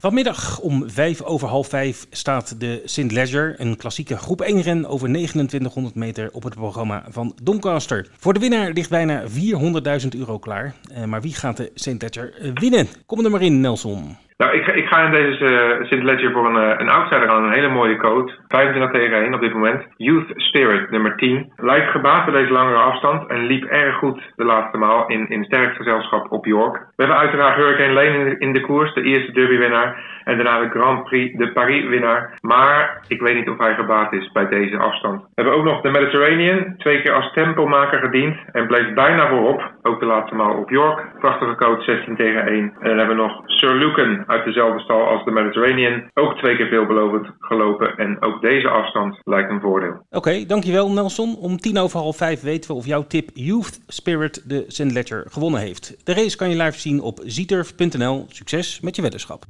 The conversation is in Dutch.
Vanmiddag om vijf over half vijf staat de St. Ledger, een klassieke groep 1 ren over 2900 meter op het programma van Doncaster. Voor de winnaar ligt bijna 400.000 euro klaar. Eh, maar wie gaat de St. Ledger eh, winnen? Kom er maar in, Nelson. Nou, ik, ik ga in deze uh, Sint Ledger voor een, uh, een outsider aan, een hele mooie coach. 25 tegen 1 op dit moment. Youth Spirit, nummer 10. Lijkt gebaat bij deze langere afstand en liep erg goed de laatste maal in, in sterk gezelschap op York. We hebben uiteraard Hurricane Lane in de koers, de eerste derbywinnaar. En daarna de Grand Prix de Paris-winnaar. Maar ik weet niet of hij gebaat is bij deze afstand. We hebben ook nog de Mediterranean, twee keer als tempomaker gediend en bleef bijna voorop. Ook de laatste maal op York. Prachtige coach, 16 tegen 1. En dan hebben we nog Sir Lucan uit dezelfde stal als de Mediterranean. Ook twee keer veelbelovend gelopen. En ook deze afstand lijkt een voordeel. Oké, dankjewel Nelson. Om tien over half vijf weten we of jouw tip Youth Spirit de St. Ledger gewonnen heeft. De race kan je live zien op zieturf.nl. Succes met je weddenschap.